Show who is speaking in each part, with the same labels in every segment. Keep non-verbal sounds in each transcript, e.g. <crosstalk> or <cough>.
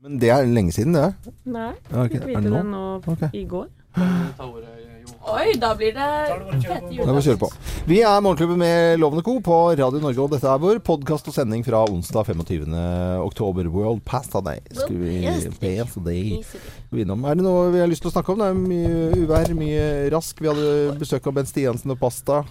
Speaker 1: Men det er lenge siden, det.
Speaker 2: Nei,
Speaker 1: Ja,
Speaker 2: fikk
Speaker 1: Er
Speaker 2: vite
Speaker 1: det nå?
Speaker 2: okay.
Speaker 1: Ok.
Speaker 2: i går.
Speaker 3: Oi, da blir det fete juledag.
Speaker 1: kjøre på. Vi er Morgenklubben med Lovende Co. på Radio Norge, og dette er vår podkast og sending fra onsdag 25. oktober. World Pasta Day. Skal vi. Innom. Er det noe vi har lyst til å snakke om? Det er mye uvær, mye rask. Vi hadde besøk av Bent Stiansen og Pasta.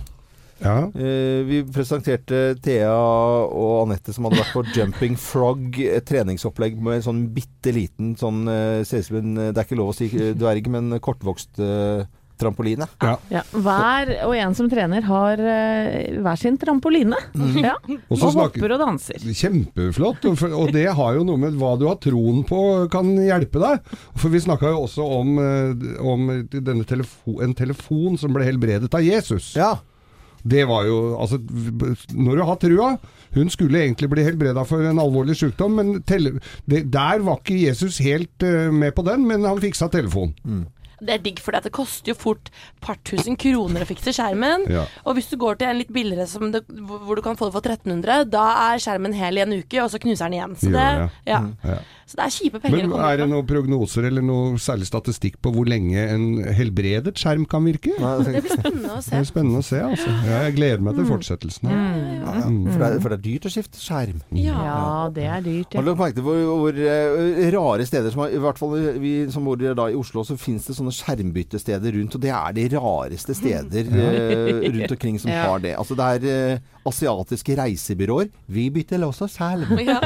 Speaker 4: Ja.
Speaker 1: Uh, vi presenterte Thea og Anette som hadde vært på Jumping Frog, et treningsopplegg med en sånn bitte liten sånn uh, Ser ut som en Det er ikke lov å si eh, dverg, men kortvokst uh, trampoline.
Speaker 2: Ja, hver og en som trener har uh, hver sin trampoline. Ja.
Speaker 4: Og
Speaker 2: Og
Speaker 4: snakker
Speaker 2: hopper og danser.
Speaker 4: Kjempeflott. Og, for, og det har jo noe med hva du har troen på kan hjelpe deg. For vi snakka jo også om, om denne telefo en telefon som ble helbredet av Jesus.
Speaker 1: Ja.
Speaker 4: Det var jo Altså, når du har trua Hun skulle egentlig bli helbreda for en alvorlig sykdom, men tele, det, der var ikke Jesus helt uh, med på den, men han fiksa telefon.
Speaker 3: Det er digg, for det koster jo fort par tusen kroner å fikse skjermen.
Speaker 4: Ja.
Speaker 3: Og hvis du går til en litt billigere som det, hvor du kan få det for 1300, da er skjermen hel i en uke, og så knuser den igjen. Så det,
Speaker 4: det,
Speaker 3: ja.
Speaker 4: Ja.
Speaker 3: så det er kjipe penger
Speaker 4: Men er det noen prognoser eller noe særlig statistikk på hvor lenge en helbredet skjerm kan virke?
Speaker 3: Det blir spennende å
Speaker 4: Det
Speaker 3: se.
Speaker 4: er spennende å se, altså. Ja, jeg gleder meg til fortsettelsen. her.
Speaker 1: ja, ja. For, det er, for det er dyrt å skifte skjerm.
Speaker 3: Ja.
Speaker 2: Ja, det er dyrt.
Speaker 1: Har du merket hvor, hvor eh, rare steder som har, I hvert fall vi som bor da i Oslo, så fins det sånne skjermbyttesteder rundt. Og det er de rareste steder uh, rundt omkring som <laughs>
Speaker 2: Ja.
Speaker 1: har det. Altså det er uh, asiatiske reisebyråer. Vi bytter også selv.
Speaker 3: Ja.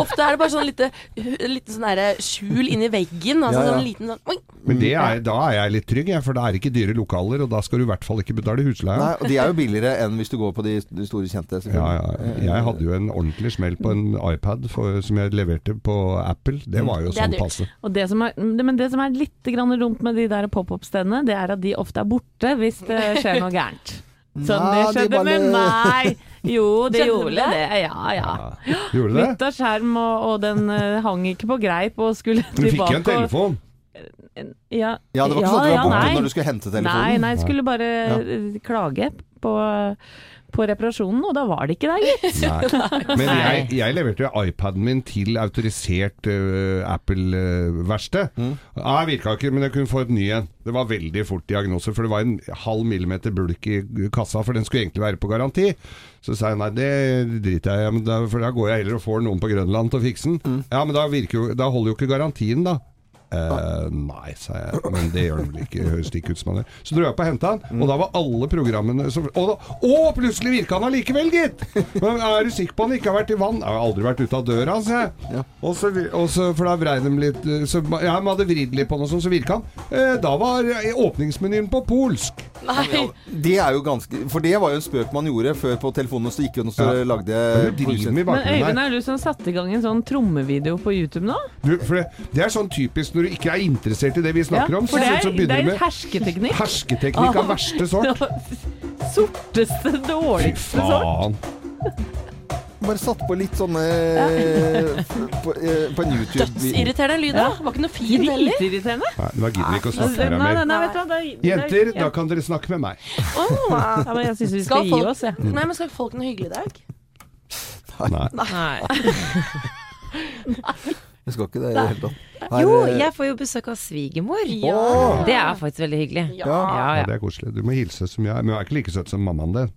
Speaker 3: Ofte er det bare sånn lite, lite sånn der, skjul inni veggen. Altså
Speaker 1: Ja, ja.
Speaker 3: sånn liten sånn Oi!
Speaker 4: Men det er, da er jeg litt trygg, jeg, for det er ikke dyre lokaler, og da skal du i hvert fall ikke betale husleie.
Speaker 1: Nei, og de er jo billigere enn hvis du går på de, store kjente.
Speaker 4: Ja, ja. Jeg hadde jo en ordentlig smell på en iPad for, som jeg leverte på Apple. Det var jo
Speaker 3: Det er
Speaker 4: sånn passe.
Speaker 2: Og det som er, men det som er litt grann dumt med de der pop-opp-stedene, det er at de ofte er borte hvis det skjer noe gærent. <laughs> Sånn det
Speaker 1: Nei, de
Speaker 2: skjedde
Speaker 1: bare-
Speaker 2: med meg. Jo, det gjorde
Speaker 3: det?
Speaker 2: det. Ja, ja.
Speaker 4: Gjorde det?
Speaker 2: Bytta skjerm, og, og den eh, hang ikke på greip og skulle
Speaker 4: Men du fikk jo en telefon.
Speaker 2: Ja,
Speaker 1: Ja, det var ikke sånn at du
Speaker 2: ja,
Speaker 1: var borte
Speaker 2: nei.
Speaker 1: når du skulle hente telefonen.
Speaker 2: Nei, nei, jeg skulle bare klage på, på reparasjonen, og da var det ikke der, gitt. <laughs>
Speaker 4: Men jeg, jeg leverte jo iPaden min til autorisert uh, Apple-verksted.
Speaker 1: Mm.
Speaker 4: Ja, det virka ikke, men jeg kunne få et ny en. Det var veldig fort diagnose, for det var en halv millimeter bulk i kassa, for den skulle egentlig være på garanti. Så sa jeg nei, det driter jeg i, for da går jeg heller og får noen på Grønland til å fikse den.
Speaker 1: Mm.
Speaker 4: Ja, men da, jo, da holder jo ikke garantien, da. Eh, nei, sa jeg, men det gjør den vel ikke. Høres ikke ut som han gjør. Så dro jeg på og henta han, og da var alle programmene som, og, da, og plutselig virka han allikevel, gitt! Men er du sikker på han ikke har vært i vann? Jeg har aldri vært ute av døra, sa jeg. Og så, og så, for da vrei de litt eh, så, Ja, de hadde vridd litt på noe og sånn, så virka han. Eh, da var åpningsmenyen på polsk.
Speaker 3: Nei.
Speaker 1: Det er jo ganske For det var jo en spøk man gjorde før på telefonen, så gikk hun og så
Speaker 4: Ja.
Speaker 1: lagde
Speaker 2: Men Øyvind, er du som satte i gang en sånn trommevideo på YouTube nå?
Speaker 4: Du, for det, det er sånn typisk når du ikke er interessert i det vi snakker om, så,
Speaker 2: for det
Speaker 4: så
Speaker 2: er, det er
Speaker 4: en
Speaker 2: hersketeknikk.
Speaker 4: hersketeknikk av verste sort.
Speaker 2: Sorteste, dårligste sort.
Speaker 4: faen.
Speaker 1: Bare satt på litt sånne f- på, eh, på en YouTube
Speaker 3: Dødsirriterende lyd, da. Var ikke noe fint heller.
Speaker 2: Dritirriterende.
Speaker 4: Nei, nå gidder vi ikke å
Speaker 2: Nei,
Speaker 4: snakke
Speaker 2: nei,
Speaker 4: mer.
Speaker 2: nei, vet du hva, da-
Speaker 4: Jenter,
Speaker 2: da-
Speaker 4: da kan dere snakke med meg.
Speaker 2: ja, men Jeg syns vi skal
Speaker 3: Skal
Speaker 2: gi
Speaker 3: folk,
Speaker 2: oss, jeg.
Speaker 3: nei, men skal folk noe hyggelig i dag?
Speaker 4: Nei.
Speaker 2: Nei. <laughs> <laughs>
Speaker 1: Jeg skal ikke det i det hele tatt. Her,
Speaker 5: Jo,
Speaker 1: eh,
Speaker 5: jeg får jo besøk av svigermor.
Speaker 1: Ja.
Speaker 5: Det er faktisk veldig hyggelig.
Speaker 3: Ja.
Speaker 5: Ja,
Speaker 4: Ja,
Speaker 5: ja.
Speaker 4: det er koselig. Du må hilse som jeg. Men hun er ikke like søt som mammaen din.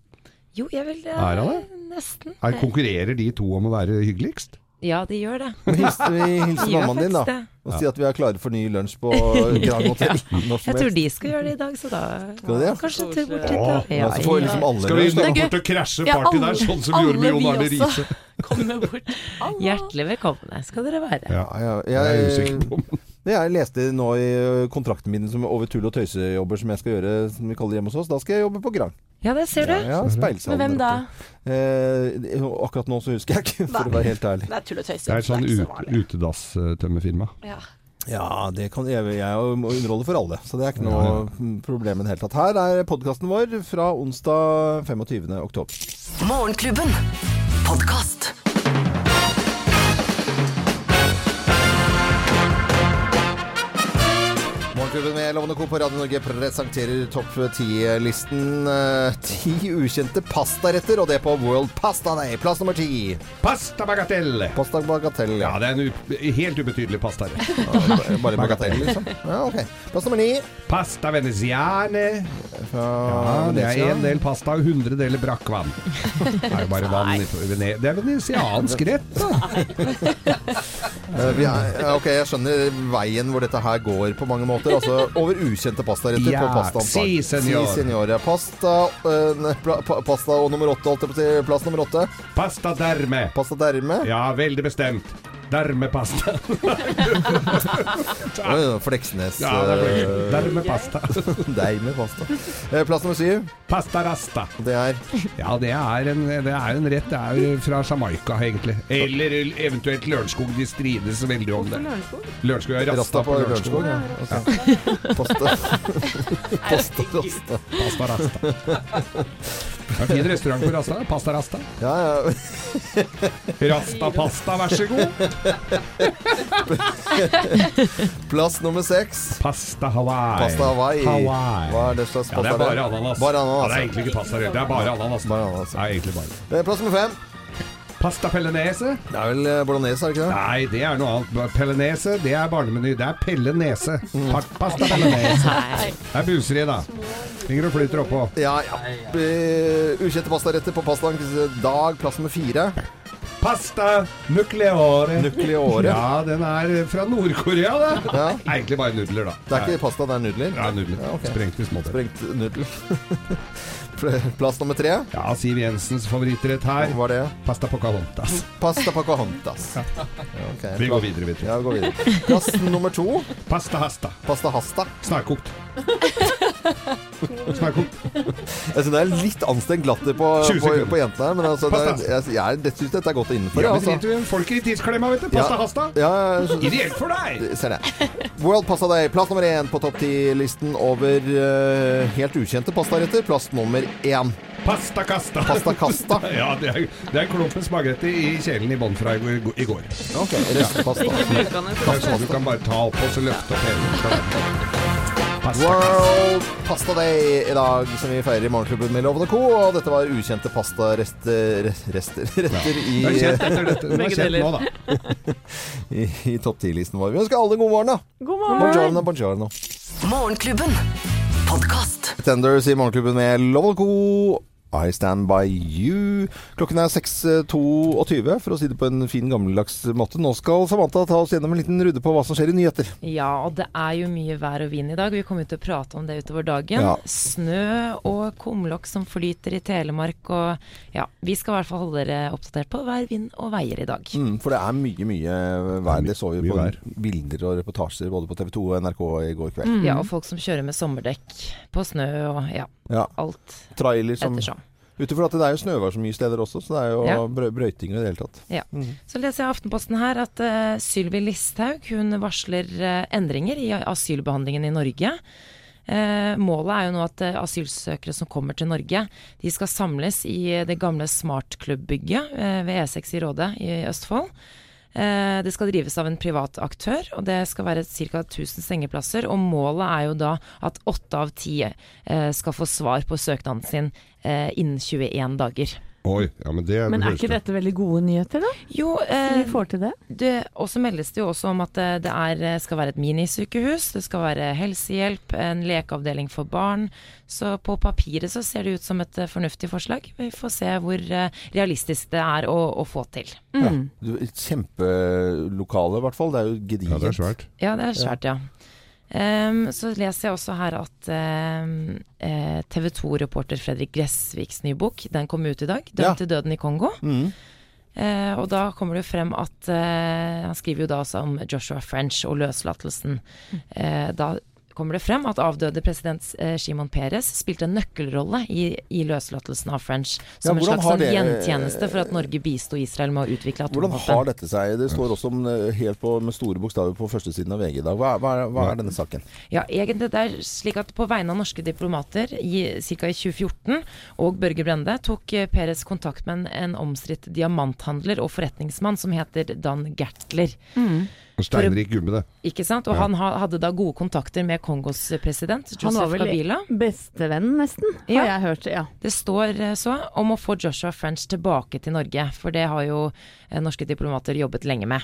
Speaker 5: Jo, jeg vil
Speaker 4: Er han det?
Speaker 5: Nesten.
Speaker 4: Er, konkurrerer de to om å være hyggeligst?
Speaker 5: Ja, de gjør det.
Speaker 1: Hils, <laughs> hilser
Speaker 5: De
Speaker 1: mammaen din, da.
Speaker 5: det.
Speaker 1: Og si at vi er klare for ny lunsj på <laughs> Grand Hotel. ja.
Speaker 5: Jeg tror de skal gjøre det i dag, så da
Speaker 1: Skal de det?
Speaker 5: Kanskje tur bort dit, Ja,
Speaker 1: Ja,
Speaker 5: ja.
Speaker 1: liksom alle
Speaker 4: Skal vi
Speaker 3: gøy.
Speaker 4: bort og krasje
Speaker 3: Ja,
Speaker 4: party der, sånn som vi gjorde med Jon Arne. Riise? <laughs>
Speaker 3: Kommer bort.
Speaker 5: Hjertelig velkomne skal dere være.
Speaker 4: Ja, er jeg usikker
Speaker 1: jeg,
Speaker 4: på.
Speaker 1: Det jeg leste nå i kontrakten min som over tull og tøysejobber som jeg skal gjøre, som vi kaller det hjemme hos oss, da skal jeg jobbe på Grand.
Speaker 5: Ja, det ser du.
Speaker 1: Ja,
Speaker 3: ja,
Speaker 1: Men
Speaker 3: hvem da?
Speaker 1: Eh, akkurat nå så husker jeg ikke, <laughs> for å være helt ærlig.
Speaker 3: Det er tull og tøys.
Speaker 4: Det er et sånn ut,
Speaker 3: vanlig.
Speaker 4: utedass-tømmerfirma.
Speaker 3: Ja.
Speaker 1: Ja, det kan jeg, jeg må underholde for alle, så det er ikke noe mm, problem i det hele tatt. Her er podkasten vår fra onsdag 25. oktober.
Speaker 6: Morgenklubben. Podkast.
Speaker 1: Morgenklubben med Lovende Co. på Radio Norge presenterer topp ti-listen. eh, Ti ukjente pastaretter, og det på World Pasta Day. Plass nummer ti.
Speaker 4: Pasta bagatelle.
Speaker 1: Pasta bagatell.
Speaker 4: Ja,
Speaker 1: Ja.
Speaker 4: det er en u helt ubetydelig pastarett.
Speaker 1: Bare- Bare bagatell, <laughs> liksom. Ja, ok. Plass nummer ni.
Speaker 4: Pasta veneziane.
Speaker 1: Fra
Speaker 4: Ja, det er en del pasta og 100 deler brakkvann. Det er jo bare vann i Vene- Det er venesiansk rett, da.
Speaker 1: Eh, er, ja, ok, jeg skjønner veien hvor dette her går på mange måter. Altså over ukjente pastaretter
Speaker 4: Ja,
Speaker 1: på pastaens dag.
Speaker 4: si, senor.
Speaker 1: Si. Pasta, uh, pla, pa, pasta og nummer åtte, holdt jeg på å si. Plass nummer åtte.
Speaker 4: Pasta derme.
Speaker 1: Pasta derme.
Speaker 4: Ja, veldig bestemt. Dermepasta. <laughs>
Speaker 1: Oi, Fleksnes.
Speaker 4: Ja, det er
Speaker 1: eh,
Speaker 4: dermepasta. <laughs>
Speaker 1: Pasta. Eh, Plass nummer syv.
Speaker 4: Pasta rasta.
Speaker 1: Det er
Speaker 4: Ja, det er en, det er en rett. Det er jo fra Jamaica, egentlig. Eller eventuelt Lørenskog. De strides veldig om det. Lørenskog rasta
Speaker 1: Rasta
Speaker 4: på Lørenskog.
Speaker 1: Ja. Ja. <laughs> Pasta. Pasta rasta.
Speaker 4: Pasta rasta. Det er en fin restaurant på Rasta. Pasta rasta.
Speaker 1: Ja, ja.
Speaker 4: Rasta pasta, vær så god.
Speaker 1: Plass nummer seks.
Speaker 4: Pasta Hawaii.
Speaker 1: Pasta Hawaii.
Speaker 4: Hawaii.
Speaker 1: Hva er det slags
Speaker 4: Ja, det
Speaker 1: pasta?
Speaker 4: er bare ananas.
Speaker 1: Bare
Speaker 4: Ja, det er egentlig ikke pasta. Det er bare ananas.
Speaker 1: Bare ananas.
Speaker 4: Det er egentlig bare
Speaker 1: Eh, Plass nummer fem.
Speaker 4: Pasta pellenese?
Speaker 1: Det er vel eh, bolognese, er det ikke det?
Speaker 4: Nei, det er noe annet. Pellenese, det er barnemeny. Det er Pelle Nese. Pasta pellenese. Det er buseri, da. Og flyter oppå.
Speaker 1: Ja, ja. Eh, Ukjente pastaretter på pastaens dag. Plass nummer fire.
Speaker 4: Pasta nucleore.
Speaker 1: nucleore.
Speaker 4: Ja, den er fra Nord-Korea, da.
Speaker 1: Ja.
Speaker 4: Egentlig bare nudler, da.
Speaker 1: Det er ikke pasta, det er nudler.
Speaker 4: Ja, nudler.
Speaker 1: Ja, okay.
Speaker 4: Sprengt i smådeler.
Speaker 1: Sprengt nudel. <laughs> Plass nummer tre.
Speaker 4: Ja, Siv Jensens favorittrett her.
Speaker 1: Hva var det?
Speaker 4: Pasta pocahontas.
Speaker 1: Pasta pocahontas. Ja, ok.
Speaker 4: Vi går videre, vi.
Speaker 1: Ja, vi går videre. Plass nummer to.
Speaker 4: Pasta hasta.
Speaker 1: Pasta hasta.
Speaker 4: Snarkokt. <laughs>
Speaker 1: Jeg synes det er litt anstrengt latter på, på, på jentene her, men altså, det er, jeg, jeg, jeg syns dette er godt innenfor.
Speaker 4: Ja,
Speaker 1: Ja, altså.
Speaker 4: folk i tidsklemma, vet du. Pasta
Speaker 1: Ja.
Speaker 4: hasta.
Speaker 1: ja,
Speaker 4: Ideelt for deg!
Speaker 1: Ser det. World Pasta Day, plass nummer én på topp ti-listen over uh, helt ukjente pastaretter. Plass nummer én.
Speaker 4: Pasta casta.
Speaker 1: Pasta casta. <laughs>
Speaker 4: Ja, det er, det er klumpen spagetti i kjelen i bånn fra i, i går.
Speaker 1: Ok, restepasta.
Speaker 4: Det er sånn du kan bare ta opp og så løfte opp hele. Pasta.
Speaker 1: World Pasta Day i dag, som vi feirer i Morgenklubben med Lovende Co. Og dette var ukjente pastarester rester, <laughs> retter i,
Speaker 4: Det er kjent etter dette. Det er kjent nå, da. <laughs>
Speaker 1: i, i topp ti-listen vår. Vi ønsker alle god morgen, da.
Speaker 2: God morgen!
Speaker 1: Buongiorno, buongiorno.
Speaker 6: Morgenklubben. Podkast.
Speaker 1: Tenders i Morgenklubben med Lovende Co. I stand by you. Klokken er 6.22, for å si det på en fin gammeldags måte. Nå skal Samantha ta oss gjennom en liten runde på hva som skjer i nyheter.
Speaker 5: Ja, og det er jo mye vær og vind i dag. Vi kommer jo til å prate om det utover dagen.
Speaker 1: Ja.
Speaker 5: Snø og kumlokk som flyter i Telemark og ja, vi skal i hvert fall holde dere oppdatert på vær, vind og veier i dag.
Speaker 1: Mm, for det er mye, mye vær. Det så vi på bilder og reportasjer både på TV 2 og NRK i går kveld.
Speaker 5: Ja, og folk som kjører med sommerdekk på snø og ja,
Speaker 1: Ja,
Speaker 5: alt
Speaker 1: Trailer
Speaker 5: ettersom.
Speaker 1: At det er jo snøvær så mye steder også, så det er jo
Speaker 5: Ja.
Speaker 1: brøyting i det hele tatt.
Speaker 5: Ja. Så leser jeg Aftenposten her at uh, Sylvi Listhaug hun varsler uh, endringer i asylbehandlingen i Norge. Uh, målet er jo nå at uh, asylsøkere som kommer til Norge, de skal samles i det gamle Smartklubb-bygget ved E6 i Råde i Østfold. Eh, det skal drives av en privat aktør, og det skal være ca. 1000 sengeplasser. Og målet er jo da at åtte av ti eh, skal få svar på søknaden sin eh, innen 21 dager.
Speaker 4: Oi, ja, men det
Speaker 2: Men er ikke dette veldig gode nyheter, da?
Speaker 5: Jo, eh,
Speaker 2: vi får til det?
Speaker 5: Det, og så meldes det jo også om at eh, det er, skal være et minisykehus, det skal være helsehjelp, en lekeavdeling for barn. Så på papiret så ser det ut som et eh, fornuftig forslag. Vi får se hvor eh, realistisk det er å, å få til.
Speaker 1: Ja.
Speaker 2: Mm.
Speaker 1: Ja, Kjempelokale, i hvert fall. Det er jo gedigent.
Speaker 4: Ja, det er svært.
Speaker 5: Ja, det er svært, ja. Ehm, så leser jeg også her at TV 2-reporter Fredrik Gressviks nye bok, den kom ut i dag. 'Dømt
Speaker 1: Ja.
Speaker 5: til døden i Kongo'.
Speaker 1: Mm.
Speaker 5: Uh, og da kommer det jo frem at uh, Han skriver jo da også om Joshua French og løslatelsen. Eh, da kommer det frem at avdøde president eh, Shimon Peres spilte en nøkkelrolle i, i løslatelsen av French. Som
Speaker 1: Ja,
Speaker 5: en slags sånn
Speaker 1: det-
Speaker 5: gjentjeneste for at Norge bisto Israel med å utvikle
Speaker 1: Hvordan har dette seg? Det står også om, eh, helt på, med store bokstaver på førstesiden av VG i dag. Hva, hva, hva er denne saken?
Speaker 5: Ja, egentlig det er slik at På vegne av norske diplomater i ca. i 2014 og Børge Brende tok eh, Peres kontakt med en, en omstridt diamanthandler og forretningsmann som heter Dan Gertler.
Speaker 4: Steinrik gubbe, det.
Speaker 5: Ikke sant? Og
Speaker 4: Ja.
Speaker 5: han hadde da gode kontakter med Kongos president,
Speaker 2: Han var vel
Speaker 5: Kabila.
Speaker 2: bestevenn, nesten,
Speaker 5: Ja.
Speaker 2: jeg hørt. Ja.
Speaker 5: Det står eh, så om å få Joshua French tilbake til Norge, for det har jo eh, norske diplomater jobbet lenge med.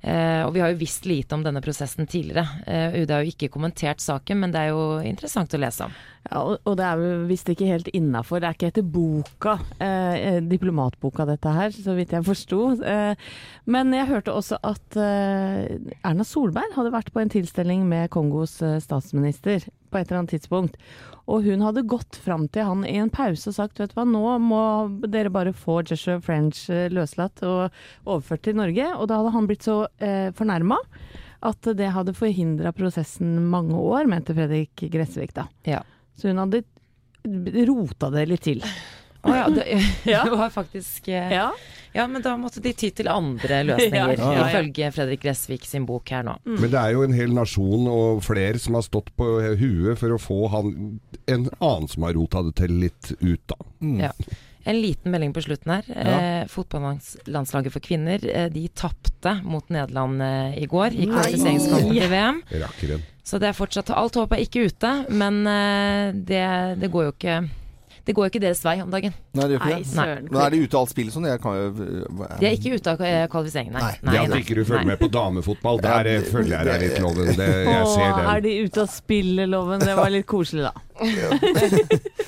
Speaker 5: Eh, og vi har jo visst lite om denne prosessen tidligere. Eh, UD har jo ikke kommentert saken, men det er jo interessant å lese om.
Speaker 2: Ja, og, det er jo visst ikke helt innafor. Det er ikke etter boka, eh, eh, diplomatboka dette her, så vidt jeg forsto. Eh, men jeg hørte også at eh, Erna Solberg hadde vært på en tilstelning med Kongos statsminister på et eller annet tidspunkt. Og hun hadde gått fram til han i en pause og sagt vet du hva, nå må dere bare få Joshua French eh, løslatt og overført til Norge. Og da hadde han blitt så eh, fornærma at det hadde forhindra prosessen mange år, mente Fredrik Gressvik da.
Speaker 5: Ja.
Speaker 2: Så hun hadde rota det litt til.
Speaker 5: Å ja, det, <laughs>
Speaker 2: Ja.
Speaker 5: det var faktisk eh,
Speaker 2: Ja.
Speaker 5: Ja, men da måtte de ty til andre løsninger, <laughs>
Speaker 2: Ja, ja, ja.
Speaker 5: ifølge Fredrik Gressvik sin bok her nå.
Speaker 4: Men det er jo en hel nasjon og flere som har stått på huet for å få han en annen som har rota det til litt ut, da.
Speaker 5: Ja. En liten melding på slutten her. Eh, Fotballandslaget for kvinner eh, de tapte mot Nederland eh, i går i kvalifiseringskampen til VM.
Speaker 4: Rakkeren.
Speaker 5: Så det er fortsatt Alt håp er ikke ute, men eh, det, det går jo ikke Det går jo ikke deres vei om dagen.
Speaker 1: Nei, det gjør ikke
Speaker 2: Nei,
Speaker 1: det.
Speaker 2: søren.
Speaker 1: Men er de ute av alt spillet sånn? Jeg kan jo
Speaker 5: De er ikke ute av eh, kvalifiseringen, nei.
Speaker 1: Nei,
Speaker 4: Det at ikke du følger med på damefotball, der
Speaker 1: Ja,
Speaker 4: eh,
Speaker 1: det-
Speaker 4: følger jeg deg litt, Loven. Det, jeg ser
Speaker 2: er de ute av spilleloven? Det var litt koselig, da.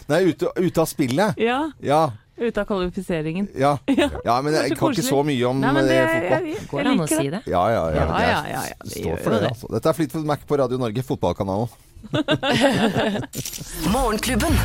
Speaker 1: Nei, ute, ute av spillet.
Speaker 2: Ja,
Speaker 1: Ja.
Speaker 2: ute av kvalifiseringen.
Speaker 1: Ja. <laughs>
Speaker 2: Ja.
Speaker 1: ja men jeg kan
Speaker 2: koselig.
Speaker 1: ikke så mye om
Speaker 2: Nei, men det,
Speaker 1: eh,
Speaker 2: jeg,
Speaker 1: fotball.
Speaker 2: jeg, jeg
Speaker 5: Går det an å si
Speaker 2: det.
Speaker 1: Ja, ja, ja.
Speaker 2: Ja, ja, ja, ja, det
Speaker 1: står for det,
Speaker 2: det.
Speaker 1: altså. Dette er Fleetwood Mac på Radio Norge, fotballkanalen. <laughs>
Speaker 6: Morgenklubben.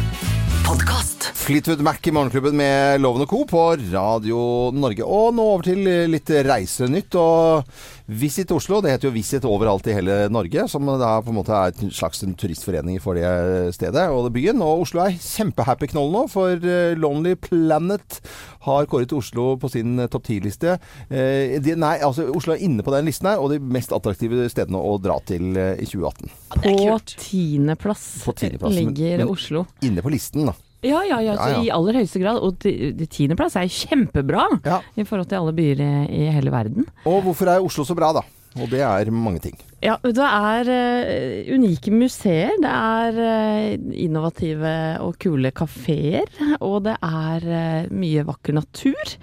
Speaker 6: Podkast.
Speaker 1: Fleetwood Mac i Morgenklubben med Loven og Co. på Radio Norge. Og nå over til litt reisenytt. Og Visit Oslo, det heter jo Visit overalt i hele Norge, som da på en måte er en slags en turistforening for det stedet og det byen. Og Oslo er kjempehappy knoll nå, for eh, Lonely Planet har kåret Oslo på sin eh, topp 10-liste. Eh, nei, altså Oslo er inne på den listen her, og de mest attraktive stedene å dra til i 2018.
Speaker 2: På tiendeplass
Speaker 1: På tiendeplass, men-
Speaker 2: ligger
Speaker 1: men-
Speaker 2: Oslo.
Speaker 1: Inne på listen, da.
Speaker 2: Ja, ja, ja, så
Speaker 1: Ja, ja.
Speaker 2: i aller høyeste grad. Og ti- ti- tiendeplass er kjempebra
Speaker 1: Ja.
Speaker 2: i forhold til alle byer i, i hele verden.
Speaker 1: Og hvorfor er Oslo så bra, da? Og det er mange ting.
Speaker 2: Ja, det er uh, unike museer, det er uh, innovative og kule kafeer, og det er uh, mye vakker natur.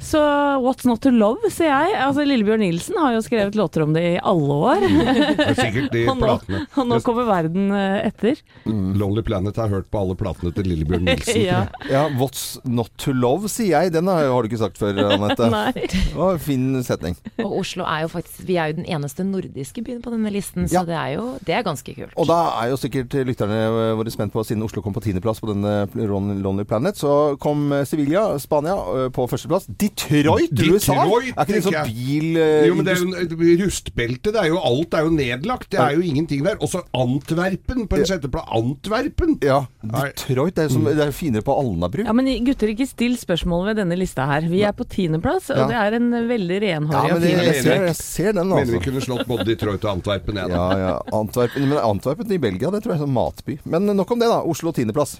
Speaker 2: Så what's not to love, sier jeg. Altså, Lillebjørn Nilsen har jo skrevet låter om det i alle år.
Speaker 4: Det er sikkert de <laughs>
Speaker 2: Og nå,
Speaker 4: platene.
Speaker 2: og nå kommer verden eh, etter.
Speaker 4: Lonely Planet har hørt på alle platene til Lillebjørn Nilsen. <laughs>
Speaker 2: ja.
Speaker 1: Ja, 'What's not to love', sier jeg. Den har, har du ikke sagt før, Anette. <laughs>
Speaker 2: Nei.
Speaker 1: Fin setning.
Speaker 5: Og Oslo er jo faktisk Vi er jo den eneste nordiske byen på denne listen, så det er jo Det er ganske kult.
Speaker 1: Og da er jo sikkert lytterne våre spent på, siden Oslo kom på tiendeplass på denne Lonely Planet, så kom Sevilla, Spania, på førsteplass. Detroit, USA!
Speaker 4: Detroit,
Speaker 1: er ikke det sånn bil... øh,
Speaker 4: Jo, men det er jo en- rustbelte. Det er jo alt er jo nedlagt. Det er jo ingenting der. Også Antwerpen på en sjetteplass. Antwerpen!
Speaker 1: Ja, Detroit. Det er jo som, det er finere på Alnabru.
Speaker 2: Ja, men gutter, ikke still spørsmål ved denne lista her. Vi er på tiendeplass, og det er en veldig
Speaker 1: Ja,
Speaker 2: renhårig
Speaker 1: men
Speaker 2: og fin
Speaker 1: jeg, ser, jeg ser den,
Speaker 4: Mener vi
Speaker 1: altså.
Speaker 4: kunne slått både Detroit og Antwerpen igjen.
Speaker 1: Ja, ja. Antwerpen, men Antwerpen i Belgia, det tror jeg er sånn matby. Men nok om det, da. Oslo tiendeplass.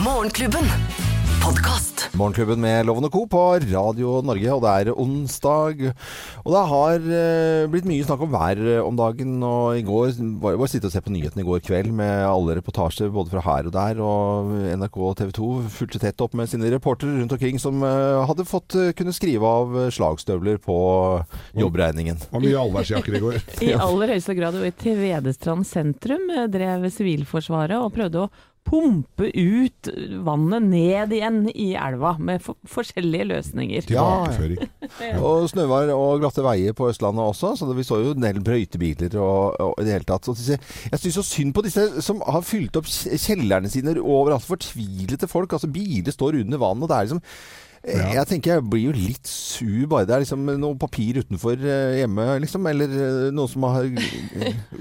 Speaker 6: Morgenklubben. Podkast.
Speaker 1: Morgenklubben med Loven og Co. på Radio Norge, og det er onsdag. Og det har eh, blitt mye snakk om vær eh, om dagen, og i går var jeg bare sitte og se på nyhetene i går kveld med alle reportasjer både fra her og der, og NRK og TV 2 fulgte tett opp med sine reportere rundt omkring som eh, hadde fått kunne skrive av slagstøvler på jobbregningen.
Speaker 4: Det var mye allværsjakker i går. <laughs>
Speaker 2: I aller høyeste grad. Og i Tvedestrand sentrum drev Sivilforsvaret og prøvde å pumpe ut vannet ned igjen i elva med for forskjellige løsninger.
Speaker 4: Tilbakeføring.
Speaker 1: Og snøvær og glatte veier på Østlandet også, så vi så jo en del brøytebiler og, og i det hele tatt. Så disse, jeg syns så synd på disse som har fylt opp kjellerne sine overalt. Fortvilete folk. Altså Biler står under vann, og det er liksom
Speaker 4: Ja.
Speaker 1: Jeg tenker jeg blir jo litt sur bare det er liksom noe papir utenfor eh, hjemme, liksom. Eller eh, noe som har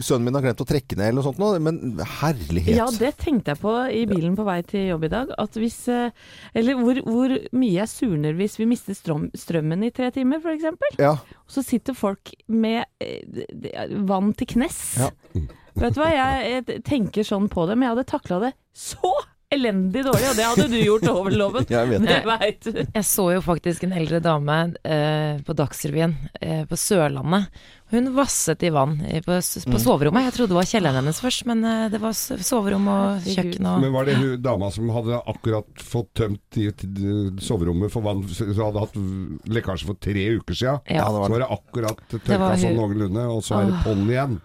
Speaker 1: Sønnen min har glemt å trekke ned, eller noe sånt noe. Men herlighet.
Speaker 2: Ja, det tenkte jeg på i bilen på vei til jobb i dag. At hvis eh, Eller hvor, hvor mye jeg surner hvis vi mister strøm, strømmen i tre timer, f.eks.
Speaker 1: Ja.
Speaker 2: Så sitter folk med eh, vann til knes.
Speaker 1: Ja.
Speaker 2: Vet du hva, jeg tenker sånn på det, men jeg hadde takla det så elendig dårlig, og det hadde du gjort over loven. <laughs>
Speaker 1: Jeg vet det.
Speaker 2: Det vet du.
Speaker 5: Jeg så jo faktisk en eldre dame eh, på Dagsrevyen eh, på Sørlandet. Hun vasset i vann på, på,
Speaker 1: Mm.
Speaker 5: soverommet. Jeg trodde det var kjelleren hennes først, men eh, det var soverom og kjøkken og
Speaker 4: Men var det hun dama som hadde akkurat fått tømt i soverommet for vann, så hadde hatt lekkasje for tre uker siden?
Speaker 5: Ja.
Speaker 1: Ja, det var
Speaker 4: Så var det akkurat tørka sånn noenlunde, og så er det på'n igjen.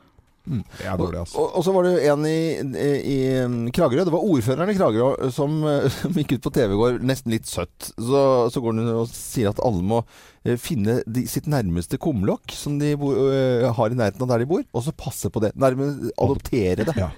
Speaker 4: Det er dårlig, altså.
Speaker 1: Og, og så var det en i, i, i Kragerø. Det var ordføreren i Kragerø som, <laughs> som gikk ut på TV i går, nesten litt søtt. Så, så går han og sier at alle må finne de, sitt nærmeste kumlokk som de bo, øh, har i nærheten av der de bor, og så passe på det. Nærmest adoptere det.
Speaker 4: Ja.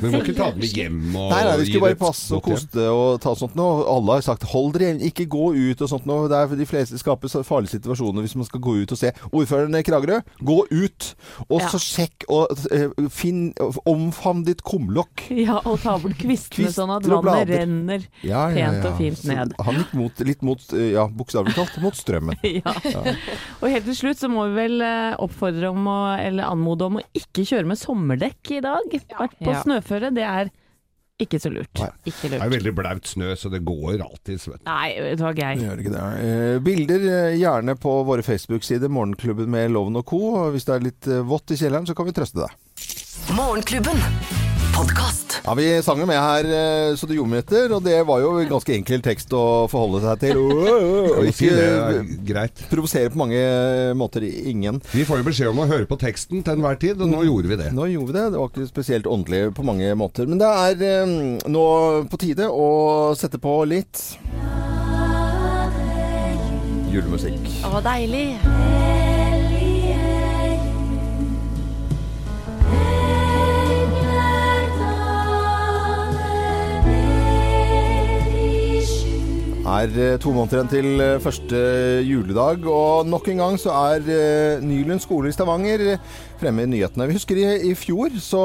Speaker 4: Men du må ikke ta det med hjem og
Speaker 1: Nei, nei, de
Speaker 4: gi
Speaker 1: skulle bare passe og koste og ta sånt noe. Alle har sagt 'hold dere hjemme, ikke gå ut' og sånt noe. Det er de fleste skaper farlige situasjoner hvis man skal gå ut og se. Ordføreren i Kragerø, gå ut! Og
Speaker 2: Ja.
Speaker 1: så sjekk og øh, finn Omfavn ditt kumlokk.
Speaker 2: Ja, og ta bort kvistene
Speaker 1: Kvist,
Speaker 2: sånn at vannet renner.
Speaker 1: Ja,
Speaker 2: Pent og fint ned.
Speaker 1: Så
Speaker 2: ned.
Speaker 1: Han gikk mot, litt mot, eh, ja, bokstavelig talt, mot strømmen. <laughs>
Speaker 2: Ja. <laughs> Og helt til slutt så må vi vel eh, oppfordre om å, eller anmode om å ikke kjøre med sommerdekk i dag. Vært på
Speaker 5: Ja.
Speaker 2: snøføre, det er ikke så lurt.
Speaker 5: Ikke lurt.
Speaker 4: Det er veldig blaut snø, så det går alltid. Vet. du.
Speaker 2: Nei, det var gøy.
Speaker 1: Gjør ikke det. Eh, bilder eh, gjerne på våre Facebook-sider, Morgenklubben med Loven og co. Hvis det er litt vått i kjelleren, så kan vi trøste deg.
Speaker 6: Morgenklubben. Podkast.
Speaker 1: Ja, Vi sang jo med her eh, så det gjorde etter, og det var jo en ganske enkel tekst å forholde seg til. <laughs> Og ikke
Speaker 4: greit.
Speaker 1: provosere på mange måter ingen.
Speaker 4: Vi får jo beskjed om å høre på teksten til enhver tid, og nå gjorde vi det.
Speaker 1: Nå gjorde vi det. Det var ikke spesielt åndelig på mange måter. Men det er eh, nå på tide å sette på litt julemusikk.
Speaker 3: Å, deilig.
Speaker 1: Er eh, to måneder igjen til eh, første juledag, og nok en gang så er eh, Nylund skole i Stavanger fremme i nyhetene. Vi husker i, i fjor så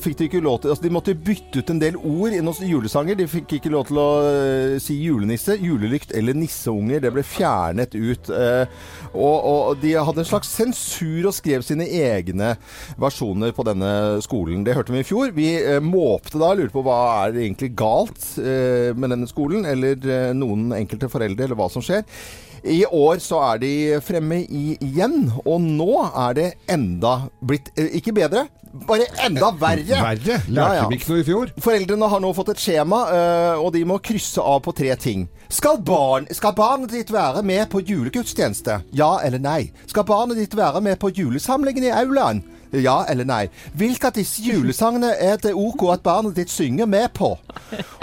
Speaker 1: fikk de ikke lov til altså De måtte bytte ut en del ord i noen julesanger. De fikk ikke lov til å eh, si julenisse, julelykt eller nisseunger. Det ble fjernet ut. eh, og, og de hadde en slags sensur og skrev sine egne versjoner på denne skolen. Det hørte vi i fjor. Vi eh, måpte da, og lurte på hva er det egentlig galt med denne skolen, eller noen enkelte foreldre, eller hva som skjer. I år så er de fremme igjen, og nå er det enda blitt eh, Ikke bedre, bare enda verre.
Speaker 4: Verre. Lærte
Speaker 1: Ja, ja.
Speaker 4: vi ikke noe i fjor?
Speaker 1: Foreldrene har nå fått et skjema, og de må krysse av på tre ting. Skal, barn, skal barnet ditt være med på julegudstjeneste? Ja eller nei? Skal barnet ditt være med på julesamlingen i aulaen? Ja eller nei? Hvilke av disse julesangene er det ok at barnet ditt synger med på?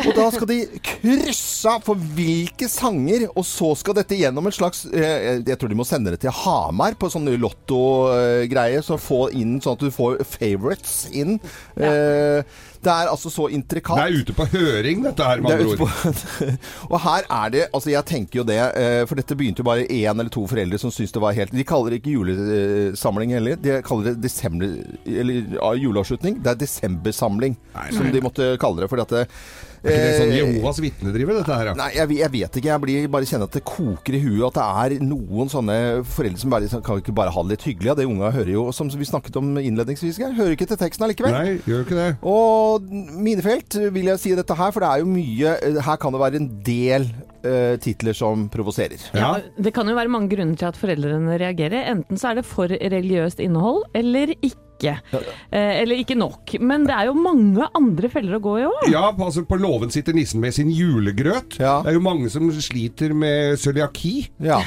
Speaker 1: Og da skal de krysse for hvilke sanger, og så skal dette gjennom en slags eh, Jeg tror de må sende det til Hamar på sånne lottogreier, så få inn sånn at du får favorites inn. Eh, det er altså så intrikat.
Speaker 4: Det er ute på høring, dette her, med
Speaker 1: Det
Speaker 4: andre ord. <laughs>
Speaker 1: og her er det Altså, jeg tenker jo det, eh, for dette begynte jo bare én eller to foreldre som syntes det var helt De kaller det ikke julesamling heller, de kaller det desember... Eller juleavslutning. Det er desembersamling, som de måtte kalle det. Fordi at det,
Speaker 4: Er ikke det sånn
Speaker 1: eh,
Speaker 4: Jehovas vitne driver, dette her? Ja?
Speaker 1: Nei, jeg, jeg vet ikke. Jeg blir bare kjenner at det koker i huet. At det er noen sånne foreldre som bare kan ikke bare ha det litt hyggelig. Ja, det unga hører jo, som vi snakket om innledningsvis, Geir, hører ikke til teksten allikevel.
Speaker 4: Nei, gjør ikke det.
Speaker 1: Og minefelt vil jeg si dette her, for det er jo mye Her kan det være en del eh, titler som provoserer.
Speaker 4: Ja.
Speaker 2: Det kan jo være mange grunner til at foreldrene reagerer. Enten så er det for religiøst innhold, eller ikke. Eh, eller ikke nok. Men det er jo mange andre feller å gå i òg.
Speaker 4: Ja, altså på låven sitter nissen med sin julegrøt.
Speaker 1: Ja.
Speaker 4: Det er jo mange som sliter med cøliaki.
Speaker 1: Ja.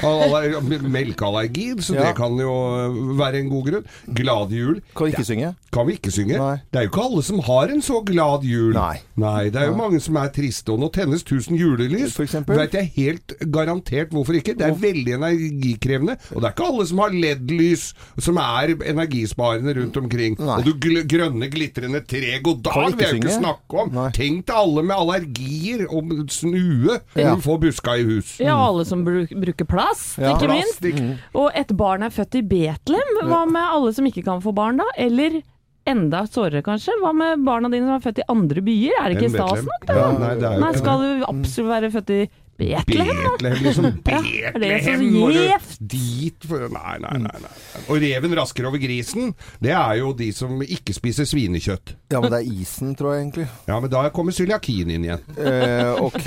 Speaker 4: Melkeallergi, så
Speaker 1: Ja.
Speaker 4: det kan jo være en god grunn. Glad jul.
Speaker 1: Kan vi ikke synge.
Speaker 4: Kan vi ikke synge?
Speaker 1: Nei.
Speaker 4: Det er jo ikke alle som har en så glad jul.
Speaker 1: Nei.
Speaker 4: det er jo mange som er triste. Og nå tennes 1000 julelys.
Speaker 1: For eksempel.
Speaker 4: Vet jeg helt garantert hvorfor ikke. Det er veldig energikrevende. Og det er ikke alle som har LED-lys som er energisparende rundt omkring.
Speaker 1: Nei.
Speaker 4: Og du gl grønne, glitrende tre, god dag, vil jeg jo ikke snakke om.
Speaker 1: Nei.
Speaker 4: Tenk til alle med allergier og snue
Speaker 1: Ja.
Speaker 4: som får buska i hus.
Speaker 2: Ja, alle som bruk, bruker plast,
Speaker 1: Ja.
Speaker 2: ikke minst.
Speaker 4: Plastik.
Speaker 2: Og et barn er født i Betlehem. Hva med alle som ikke kan få barn da? Eller enda sårere kanskje, hva med barna dine som er født i andre byer? Er det ikke stas nok, da?
Speaker 4: Ja, nei, det er jo
Speaker 2: Nei, skal du absolutt være født i Betlehem?
Speaker 4: Betlehem, liksom. <laughs>
Speaker 2: Ja, er det så
Speaker 4: Betlehem! Dit for Nei, nei, nei, nei. Og reven rasker over grisen, det er jo de som ikke spiser svinekjøtt.
Speaker 1: Ja, men det er isen, tror jeg egentlig.
Speaker 4: Ja, men da kommer cøliakien inn igjen.
Speaker 1: Eh, ok.